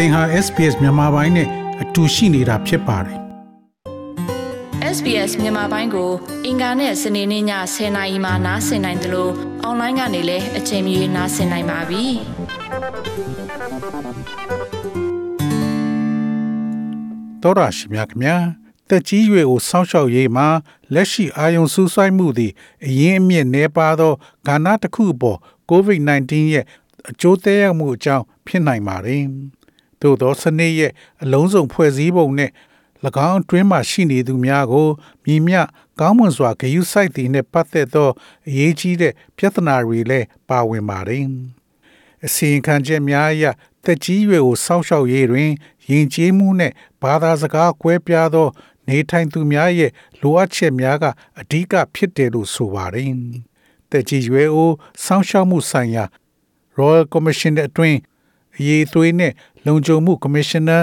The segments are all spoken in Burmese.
သင်ဟာ SPS မြန်မာပိုင်းနဲ့အတူရှိနေတာဖြစ်ပါတယ် SBS မြန်မာပိုင်းကို အင်ကာနဲ့စနေနေ့ည10:00နာရီမှနားဆင်နိုင်တယ်လို့အွန်လိုင်းကနေလည်းအချိန်မီနားဆင်နိုင်ပါပြီ။သောရရှိမြခင်ဗျာတက်ကြီးရွယ်ကိုစောင့်ရှောက်ရေးမှာလက်ရှိအာယုံစူးစိုက်မှုသည်အရင်းအမြစ်နှဲပါသောကဏ္ဍတစ်ခုအပေါ် COVID-19 ရဲ့အကျိုးသက်ရောက်မှုအကြောင်းဖြစ်နိုင်ပါတယ်။ သို့သောစနစ်ရဲ့အလုံးစုံဖွဲ့စည်းပုံနဲ့၎င်းအတွင်းမှရှိနေသူများကိုမြည်မြကောင်းမွန်စွာဂရုစိုက်သည်နှင့်ပတ်သက်သောအရေးကြီးတဲ့ပြဿနာတွေလည်းပါဝင်ပါတယ်။အစီရင်ခံချက်များအရတက်ကြီးရွယ်ကိုစောင့်ရှောက်ရေးတွင်ယဉ်ကျေးမှုနှင့်ဘာသာစကားကွဲပြားသော နေထိုင်သူများရဲ့လိုအပ်ချက်များကအဓိကဖြစ်တယ်လို့ဆိုပါတယ်။တက်ကြီးရွယ်ကိုစောင့်ရှောက်မှုဆိုင်ရာ Royal Commission အတွင်း အရေးသွေးနဲ့လုံခြုံမှု Commissioner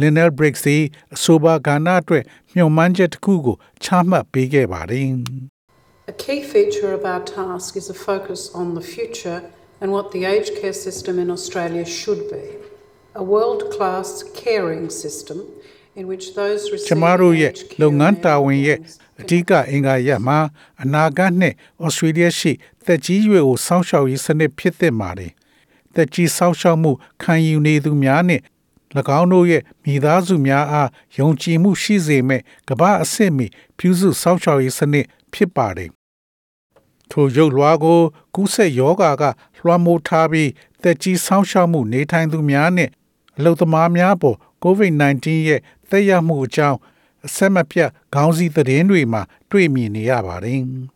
Lionel Briggs သည်အဆိုပါကဏ္ဍအတွက်မျှော်မှန်းချက်တစ်ခုကိုချမှတ်ပေးခဲ့ပါတယ်။ A key feature of our task is a focus on the future and what the aged care system in Australia should be a world class caring system in which those ကျ receiving မတို့ရဲ့ aged care လုပ်ငန်း and တာ their ဝန်ရဲ့ families အဓိကအင်္ဂါရပ်မှာအနာဂတ်နဲ့ဩစတြေးလျရှိသက်ကြီးရွယ်ကိုစောင့်ရှောက်ရေးစနစ်ဖြစ်သင့်ပါတယ်။ သက်ကြီးစောင့်ရှောက်မှုခံယူနေသူများနဲ့၎င်းတို့ရဲ့မိသားစုများအားယုံကြည်မှုရှိစေမဲ့ကမ္ဘာအဆင့်မီပြုစုစောင့်ရှောက်ရေးစနစ်ဖြစ်ပါတယ်။ထိုရုပ်လွှာကိုကူးဆက်ယောဂါကလွှမ်းမိုးထားပြီးသက်ကြီးစောင့်ရှောက်မှုနေထိုင်သူများနဲ့အလုပ်သမားများပေါ် COVID-19 ရဲ့သက်ရောက်မှုအကြောင်းအဆက်မပြတ်ခေါင်းစည်းသတင်းတွေမှာတွေ့မြင်နေရပါတယ်။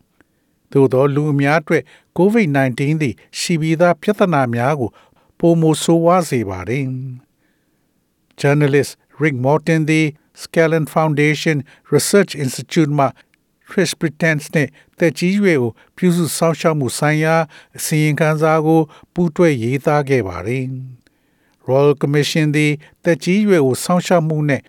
သို့သောလူအများအတွက် COVID-19 သည်ရှိပြီးသားပြဿနာများကိုပုံမဆိုးဝါးစေပါတယ်။ journalist Rick Morton သည် Scallon Foundation Research Institute မှ Chris Pretence နဲ့တက်ကြီးရွယ်ကိုပြုစုစောင့်ရှောက်မှုဆိုင်ရာအစီရင်ခံစာကိုပူးတွဲရေးသားခဲ့ပါတယ်။ Royal Commission သည်တက်ကြီးရွယ်ကိုစောင့်ရှောက်မှုနဲ့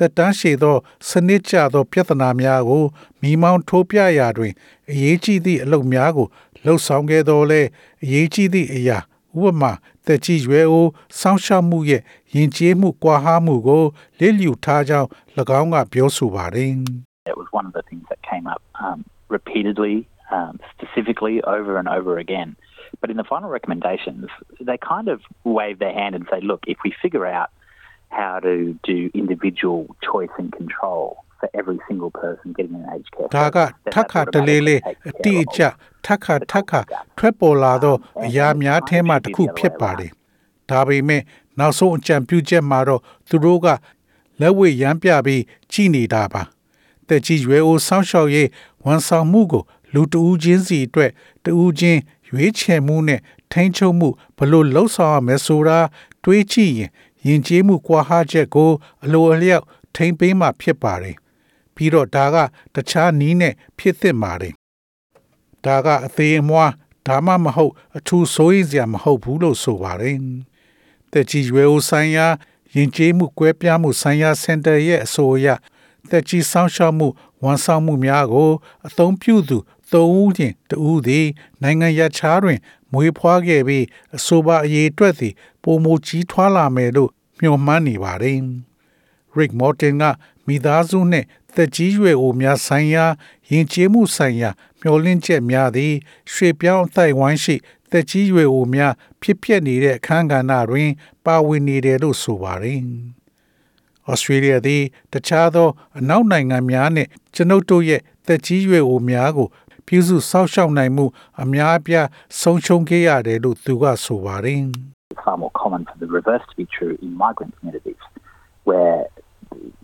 တက်တန်းရှည်သော စနစ်ကျသော ပြဿနာများကိုမိမောင်းထိုးပြရာတွင် အရေးကြီးသည့်အလုပ်များကိုလှုပ်ဆောင်ခဲ့တော်လဲအရေးကြီးသည့်အရာဥပမာတက်ကြီးရွယ်ကိုစောင့်ရှောက်မှုရဲ့ယဉ်ကျေးမှုကွာဟမှုကိုလစ်လျူထားကြောင်း၎င်းကပြောဆိုပါတယ် It was one of the things that came up um, repeatedly, um, specifically over and over again. But in the final recommendations, they kind of wave their hand and say, look, if we figure out how to do individual choice and control for every single person getting an aged care ဒါက service, then ထပ်ခါ that's တလေလေ automatically အ takes တိအ care ကျ of ထပ်ခါထပ်ခါထွက်ပေါ်လာသောအရာများထဲမှတစ်ခုဖြစ်ပါတယ်ဒါပေမဲ့နောက်ဆုံးအကြံပြုချက်မှာတော့သူတို့ကလက်ဝဲရမ်းပြပြီးကြည်နေတာပါတက်ကြီးရွယ်အိုစောင့်ရှောက်ရေးဝန်ဆောင်မှုကို လူတဦးချင်းစီအတွက်တဦးချင်းရွေးချယ်မှုနဲ့ထိန်းချုပ်မှုဘလို့လှုပ်ဆောင်ရမယ်ဆိုတာတွေးကြည့်ရင် ယဉ်ကျေးမှုကွာဟချက်ကိုအလိုအလျောက်ထိမ့်ပေးမှဖြစ်ပါတယ်ပြီးတော့ဒါကတခြားနီးနဲ့ဖြစ်သင့်ပါတယ်ဒါကအသေးအမွှားဒါမှမဟုတ်အထူးစိုးရိမ်စရာမဟုတ်ဘူးလို့ဆိုပါတယ်တက်ကြီးရွယ်အိုဆိုင်ရာယဉ်ကျေးမှုကွဲပြားမှုဆိုင်ရာစင်တာရဲ့အဆိုအရတက်ကြီးစောင့်ရှောက်မှုဝန်ဆောင်မှုများကို အသုံးပြုသူသုံးဦးချင်းတဦးသည်နိုင်ငံရခြားတွင် မွေးဖွားခဲ့ပြီးအဆိုပါအရေးအတွက်သည်ပုံမကြီးထွားလာမယ်လို့မျှော်မှန်းနေပါတယ်။ Rick Morton ကမိသားစုနှင့်သက်ကြီးရွယ်အိုများဆိုင်ရာယဉ်ကျေးမှုဆိုင်ရာမျှော်လင့်ချက်များသည်ရွှေပြောင်းအသိုက်ဝိုင်းရှိသက်ကြီးရွယ်အိုများဖြစ်ပျက်နေတဲ့အခန်းကဏ္ဍတွင် ပါဝင်နေတယ်လို့ဆိုပါတယ်။ Australia သည် တခြားသော အနောက်နိုင်ငံများနှင့်ကျွန်ုပ်တို့ရဲ့သက်ကြီးရွယ်အိုများကို ပြုစုစောင့်ရှောက်နိုင်မှုအများအပြားဆုံးရှုံးခဲ့ရတယ်လို့သူကဆိုပါတယ် It's far more common for the reverse to be true in migrant communities, where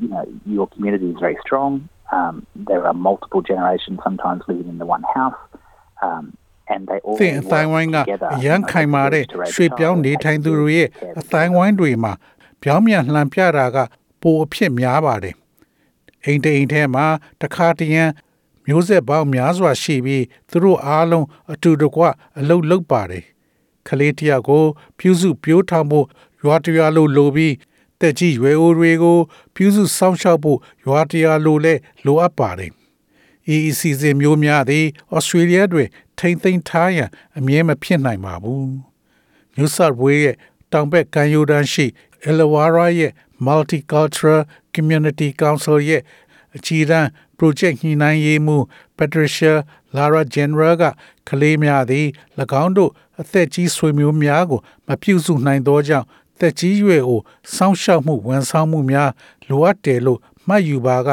you know your community is very strong. Um, there are multiple generations sometimes living in the one house, um, and they all သင်အတိုင်းဝိုင်းက work together, အရန် you know, ခိုင်မာတဲ့ to raise a ရွှေပြောင်း child, နေ take ထိုင်သူတွေရဲ့ care of အတိုင်းဝိုင်းတွေမှာပြောင်းပြန်လှန်ပြတာကပိုအဖြစ်များပါတယ်အိမ်တအိမ်ထဲမှာတခါတရံ မျိုးဆက်ပေါင်းများစွာရှိပြီးသူတို့အားလုံးအတူတကွအလုတ်လုတ်ပါတယ်ခလေးတယောက်ကို ပြုစုပြိုးထောင်ဖို့ရွာတရွာလိုလိုပြီးတက်ကြီးရွယ်အိုတွေကိုပြုစုစောင့်ရှောက်ဖို့ရွာတရွာလိုလဲလိုအပ်ပါတယ် EEC စင်မျိုးများသည်ဩစတြေးလျတွင် ထိမ့်သိမ်းထားရန်အမြဲမဖြစ်နိုင်ပါဘူး။ New South Wales ရဲ့တောင်ဘက်ကမ်းရိုးတန်းရှိ Illawarra ရဲ့ Multicultural Community Council ရဲ့အကြီးတန်း project ညှိနှိုင်းရေးမှူး Patricia Lara General ကကလေးများသည်၎င်းတို့အသက်ကြီးဆွေမျိုးများကို မပြုစုနိုင်သောကြောင့်သက်ကြီးရွယ်ကိုစောင့်ရှောက်မှုဝန်ဆောင်မှုများလိုအပ်တယ်လို့မှတ်ယူပါက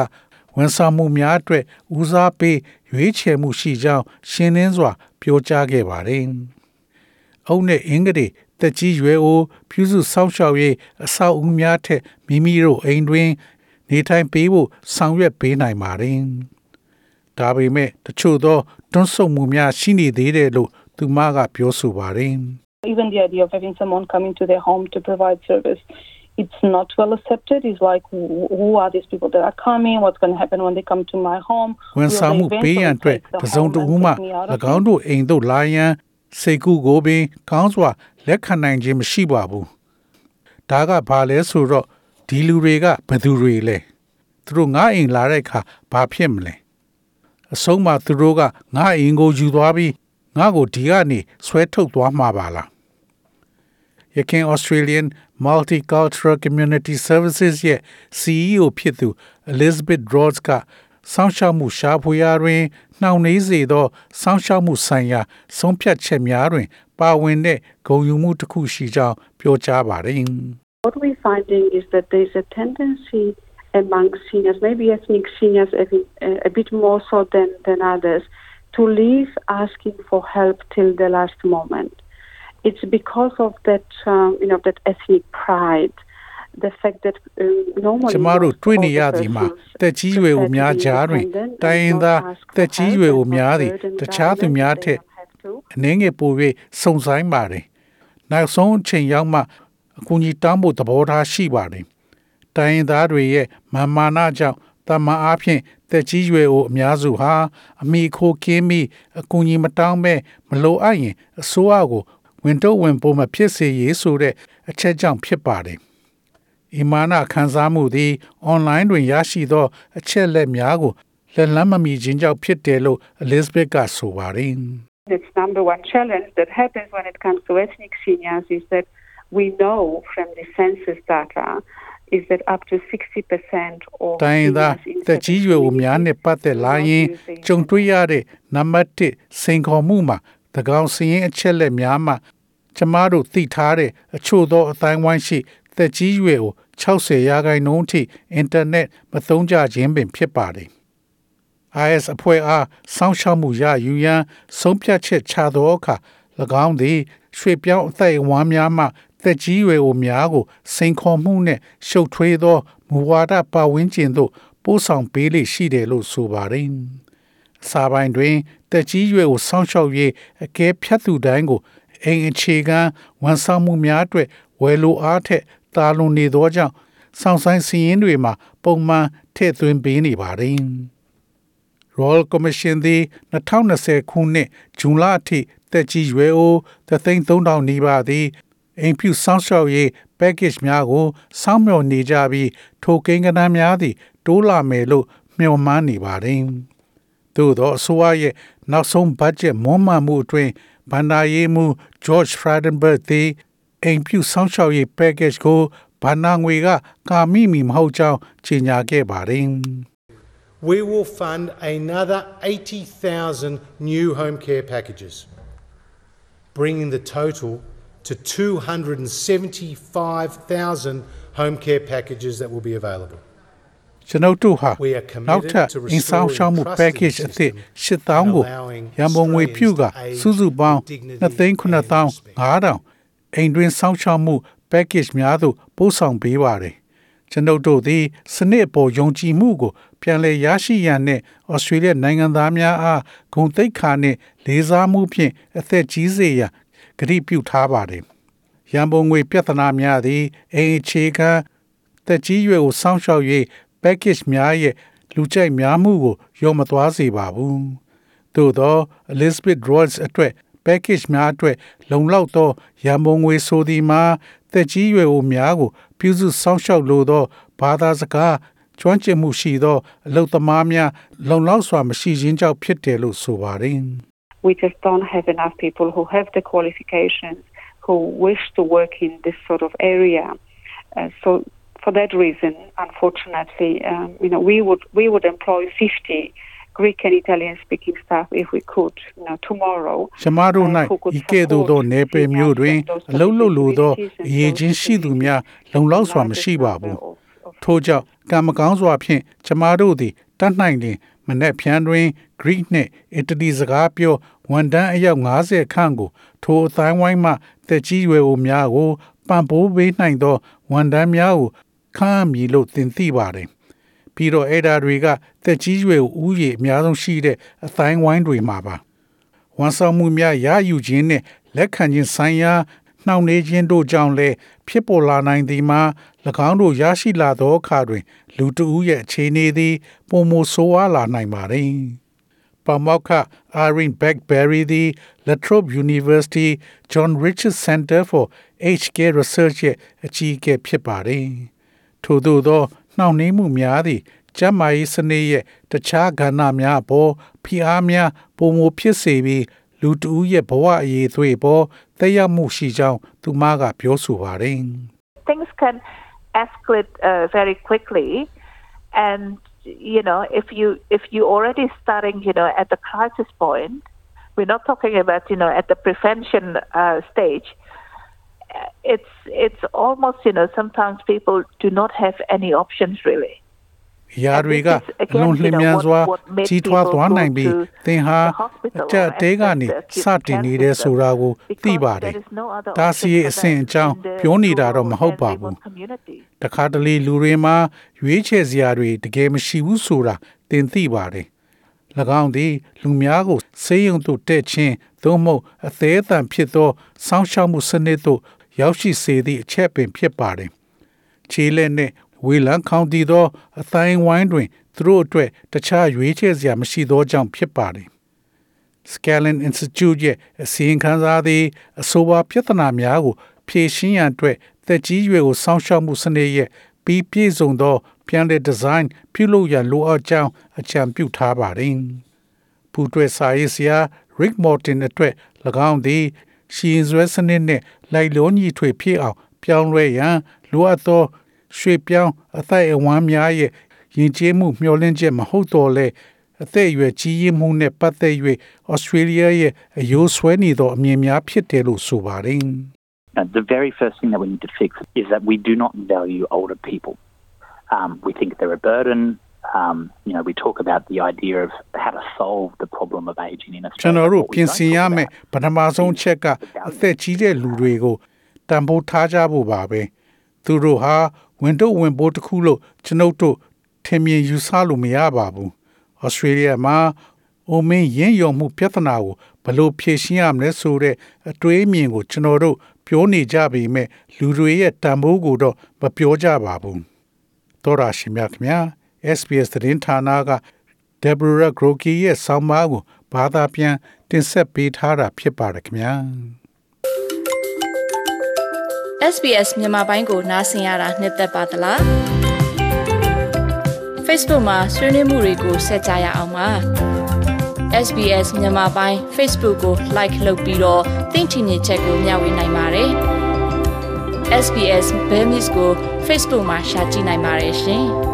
ဝန်ဆောင်မှုများအတွက်ဦးစားပေးရွေးချယ်မှုရှိကြောင်းရှင်းလင်းစွာ ပြောကြားခဲ့ပါတယ်။အုပ်နဲ့အင်္ဂလိပ်တက်ကြီးရွယ်အိုပြုစုစောင့်ရှောက်ရေးအဆောက်အဦများထက်မိမိတို့အိမ်တွင် နေထိုင်ပေးဖို့ဆောင်ရွက်ပေးနိုင်ပါတယ်။ဒါပေမဲ့တချို့သောတွန်းဆုတ်မှုများရှိနေသေးတယ်လို့သူမကပြောဆိုပါတယ်။ even the idea of having someone coming to their home to provide service it's not well accepted it's like who, who are these people that are coming what's going to happen when they come to my home ဝန်ဆောင်မှုပေးရန်အတွက်တစုံတဦးမှ၎င်းတို့အိမ်သို့လာရန်စိတ်ကူးကိုပင်ကောင်းစွာလက်ခံနိုင်ခြင်းမရှိပါဘူးဒါကဘာလဲဆိုတော့ ဒီလူတွေကဘယ်သူတွေလဲသူတို့ငါအိမ်လာတဲ့အခါဘာဖြစ်မလဲအဆုံးမှာသူတို့ကငါအိမ်ကိုယူသွားပြီးငါကိုဒီကနေဆွဲထုတ်သွားမှာပါလားရခင် Australian Multicultural Community Services ရဲ့ CEO ဖြစ်သူ Elizabeth Rhodes ကစောင့်ရှောက်မှုရှာဖွေရာတွင်နှောင့်နှေးစေသောစောင့်ရှောက်မှုဆိုင်ရာဆုံးဖြတ်ချက်များတွင် ပါဝင်တဲ့ဂုဏ်ယူမှုတစ်ခုရှိကြောင်းပြောကြားပါတယ် What we're finding is that there's a tendency among seniors, maybe ethnic seniors a bit, a bit more so than, than others, to leave asking for help till the last moment. It's because of that, um, you know, that ethnic pride. The fact that um, normally ကျမတို့တွေ့နေရသည်မှာတက်ကြီးရွယ်ကိုများကြားတွင်တိုင်းရင်းသားတက်ကြီးရွယ်ကိုများသည်တခြားသူများထက်အနည်းငယ်ပို၍စုံဆိုင်ပါတယ်။နောက်ဆုံးအချိန်ရောက်မှ အကူအညီတောင်းဖို့သဘောထားရှိပါတယ်။တိုင်းရင်းသားတွေရဲ့မာမာနကြောင့်တမန်အားဖြင့်တက်ကြီးရွယ်ကိုအများစုဟာအမိခိုကင်းပြီးအကူအညီမတောင်းမဲ့မလိုအပ်ရင်အစိုးရကိုဝင်တော့ဝင်ပို့မဖြစ်စေရေးဆိုတဲ့အချက်ကြောင့်ဖြစ်ပါတယ်။အီမာနာခန်းစားမှုသည်အွန်လိုင်းတွင်ရရှိသော အချက်လက်များကိုလက်လန်းမမီခြင်းကြောင့်ဖြစ်တယ်လို့ Elizabeth ကဆိုပါတယ် This number one challenge that happens when it comes to ethnic seniors is that we know from the census data is that up to 60% of တိုင်းသား seniors in တက်ကြီးရွယ်ကိုများနဲ့ပတ်သက်လာရင်ကြုံတွေ့ရတဲ့နံပါတ်1စိန်ခေါ်မှုမှာသကောင်စရင်အချက်လက်များမှာကျမတို့သိထားတဲ့အချို့သောအတိုင်းဝိုင်းရှိသက်ကြီးရွယ်ကို60ရာခိုင်နှုန်းထိအင်တာနက်မသုံးကြခြင်းပင်ဖြစ်ပါတယ်။ IS အဖွဲ့အားစောင့်ရှောက်မှုရယူရန်ဆုံးဖြတ်ချက်ချသောအခါ၎င်းသည် ရွှေပြောင်းအသက်အဝမ်းများမှသက်ကြီးရွယ်အိုများကိုစိန်ခေါ်မှုနှင့်ရှုပ်ထွေးသောမူဝါဒပါဝင်ခြင်းသို့ပို့ဆောင်ပေးလေရှိတယ်လို့ဆိုပါတယ်။စာပိုင်းတွင်တက်ကြီးရွယ်ကိုစောင့်ရှောက်ရေးအကဲဖြတ်သူတိုင်းကိုအိမ်အခြေခံဝန်ဆောင်မှုများအတွက်ဝယ်လိုအားထက်တာလွန်နေသောကြောင့်စောင့်ဆိုင်စီရင်တွေမှာပုံမှန်ထည့်သွင်းပေးနေပါတယ်။ Royal Commission သည်2020ခုနှစ်ဇွန်လအထိတက်ကြီးရွယ်အို3300နီးပါးသည်အိမ်ဖြူစောင့်ရှောက်ရေး package များကိုစောင့်မျှော်နေကြပြီးထိုကိန်းဂဏန်းများသည်တိုးလာမယ်လို့မျှော်မှန်းနေပါတယ်။သို့သောအစိုးရရဲ့နောက်ဆုံးဘတ်ဂျက်မွမ်းမံမှုအတွင်းဘဏ္ဍာရေးမှူး George Frydenberg သည်အိမ်ဖြူစောင့်ရှောက်ရေး package ကိုဘဏ္ဍာငွေကကာမိမီမဟုတ်ကြောင်းကြေညာခဲ့ပါတယ်။ we will fund another 80,000 new home care packages, bringing the total to 275,000 home care packages that will be available. ကျွန်ုပ်တို့ဟာ We are committed နောက်ထပ် to အင်ဆောင်ရှောင်းမှု restoring trust in package the အသစ် system 8000ကို and allowing ရန်ပုံငွေဖြူက Australians to စုစုပေါင်း age with dignity 2,900အိမ်တွင်စောင့်ရှောက်မှု package များသို့ပို့ဆောင်ပေးပါတယ်။ ကျွန်ုပ်တို့သည် စနစ်ပေါ်ယုံကြည်မှုကို ပြန်လည်ရရှိရန်နှင့်ဩစတြေးလျနိုင်ငံသားများအားဂုဏ်သိက္ခာနှင့် လေးစားမှုဖြင့်အသက်ကြီးစေရန်ကတိပြုထားပါတယ်။ရန်ပုံငွေပြဿနာများသည်အိမ်အခြေခံတက်ကြီးရွယ်ကိုစောင့်ရှောက်၍ package များရဲ့လူကြိုက်များမှုကိုရောမသွားစေပါဘူး။သို့သော Elizabeth Royce အတွက် package များအတွက်လုံလောက်သောရန်ပုံငွေဆိုသည်မှာတက်ကြီးရွယ်အိုများကိုပြုစုစောင့်ရှောက်လိုသောဘာသာစကားကျွမ်းကျင်မှုရှိသောအလုပ်သမားများလုံလောက်စွာမရှိခြင်းကြောင့်ဖြစ်တယ်လို့ဆိုပါတယ်။ we just don't have enough people who have the qualifications who wish to work in this sort of area Uh, so for that reason, unfortunately, um, you know, we would we would employ 50 Greek and Italian speaking staff if we could, you know, tomorrow. ရှမတို့၌ဤကဲ့သို့သောနေပယ်မျိုးတွင်အလုံးလုံးလိုသောအရေးချင်းရှိသူများလုံလောက်စွာမရှိပါဘူးထို့ကြောင့်ကံမကောင်းစွာဖြင့်ကျမတို့သည်တတ်နိုင်လျင်မနေ့ဖြန်တွင် Greek နှင့် Italy စကားပြောဝန်တန်းအယောက်90ခန့်ကို ထိုအတိုင်းဝိုင်းမှတက်ကြီးရွယ်အိုများကိုပံ့ပိုးပေးနိုင်သောဝန်တန်းများကိုခန့်အပ်မည်လို့သင်သိပါတယ် ပြီးတော့အဲ့ဒါတွေကတက်ကြီးရွယ်အိုဦးရေအများဆုံးရှိတဲ့အတိုင်းဝိုင်းတွေမှာပါဝန်ဆောင်မှုများရယူခြင်းနှင့်လက်ခံခြင်းဆိုင်ရာနှောင့်နှေးခြင်းတို့ကြောင့်လည်းဖြစ်ပေါ်လာနိုင်သည်မှာ၎င်းတို့ရရှိလာသောအခါတွင် လူတဦးရဲ့အခြေအနေသည်ပုံမဆိုးဝါးလာနိုင်ပါသည်။ပမောက္ခ Irene Beckberry သည် La Trobe University John Richards Center for HK Research ရဲ့အကြီးအကဲဖြစ်ပါတယ်။ထို့သောသော နှောင့်နှေးမှုများသည်ကျန်းမာရေးစနစ်ရဲ့တခြားကဏ္ဍများအပေါ်ဖိအားများပုံမဖြစ်စေပြီးလူတဦးရဲ့ဘဝအရေးသွေးပေါ်တက်ရောက်မှုရှိကြောင်းသူမကပြောဆိုပါတယ်။ things can escalate uh, very quickly and you know if you if you already starting you know at the crisis point we're not talking about you know at the prevention uh, stage uh, it's it's almost you know sometimes people do not have any options really ရာတွေကအလွန်လျင်မြန်စွာကြီးထွားသွားနိုင်ပြီးသင်ဟာအကြက်အသေးကနေစတင်နေတဲ့ဆိုတာကိုသိပါတယ်။ဒါစီရဲ့အဆင့်အကြောင်းပြောနေတာတော့မဟုတ်ပါဘူး။တခါတလေလူတွေမှာရွေးချယ်စရာတွေတကယ်မရှိဘူးဆိုတာသင်သိပါတယ်။၎င်းသည်လူများကိုဆေးရုံသို့တက်ခြင်းသို့မဟုတ်အသေးအတန်ဖြစ်သောစောင့်ရှောက်မှုစနစ်သို့ ရောက်ရှိစေသည့်အချက်ပင်ဖြစ်ပါတယ်။ခြေလက်နဲ့ဝေလန်ကောင်တီသောအတိုင်းဝိုင်းတွင်သူတို့အတွက်တခြားရွေးချယ်စရာမရှိသောကြောင့်ဖြစ်ပါတယ်။ Scalen Institute ရဲ့အစီရင်ခံစာသည်အဆိုပါပြဿနာများကိုဖြေရှင်းရန်အတွက်သက်ကြီးရွယ်ကိုစောင့်ရှောက်မှုစနစ်ရဲ့ပြီးပြည့်စုံသော ပြန်လည်ဒီဇိုင်းပြုလုပ်ရန်လိုအပ်ကြောင်းအကြံပြုထားပါတယ်။ပူတွဲစာရေးဆရာ Rick Morton အတွက်၎င်းသည် ရှင်းဆွဲစနစ်နဲ့လိုက်လုံးညီထွေဖြစ်အောင် ပြောင်းလဲရန်လိုအပ်သောရွှေပြောင်းအသက်အဝမ်းများရဲ့ယဉ်ကျေးမှုမျှော်လင့်ချက်မဟုတ်တော့လဲအသက်အရွယ်ကြီးရင်းမှုနဲ့ပတ်သက်၍ဩစတြေးလျရဲ့အယိုးဆွဲနေသောအမြင်များဖြစ်တယ်လို့ဆိုပါတယ် Uh, the very first thing that we need to fix is that we do not value older people. Um, we think they're a burden. Um, you know, we talk about the idea of how to solve the problem of aging in ကျွန် Australia. တော်တို့ What we ပြင် don't ဆင်ရ talk မယ့် about ပထမဆုံးချက်ကအသက်ကြီးတဲ့လူတွေကိုတန်ဖိုးထားကြဖို့ပါပဲသူတို့ဟာဝင်တော့ဝင်ပိုးတစ်ခုလို့ကျွန်ုပ်တို့ထင်မြင်ယူဆလို့မရပါဘူးဩစတြေးလျမှာအိုမင်းရင်းယုံမှုပြဿနာကိုဘယ်လိုဖြေရှင်းရမလဲဆိုတဲ့အတွေးအမြင်ကိုကျွန်တော်တို့ပြောနေကြပေမဲ့လူတွေရဲ့တန်ဖိုးကိုတော့မပြောကြပါဘူးတော်ရရှိမြခင်ဗျာ SBS သတင်းဌာနက Deborah Groki ရဲ့ဆောင်းပါးကိုဘာသာပြန်တင်ဆက်ပေးထားတာဖြစ်ပါတယ်ခင်ဗျာ SBS မြန်မာပိုင်းကိုနားဆင်ရတာနှစ်သက်ပါတလား Facebook မှာဆွေးနွေးမှုတွေကိုဆက်ကြရအောင်ပါ SBS မြန်မာပိုင်း Facebook ကို like လုပ်ပြီးတော့သင်ချင်တဲ့ချက်ကိုမျှဝေနိုင်ပါတယ် SBS Bemis ကို Facebook မှာ share ကြည့်နိုင်ပါတယ်ရှင်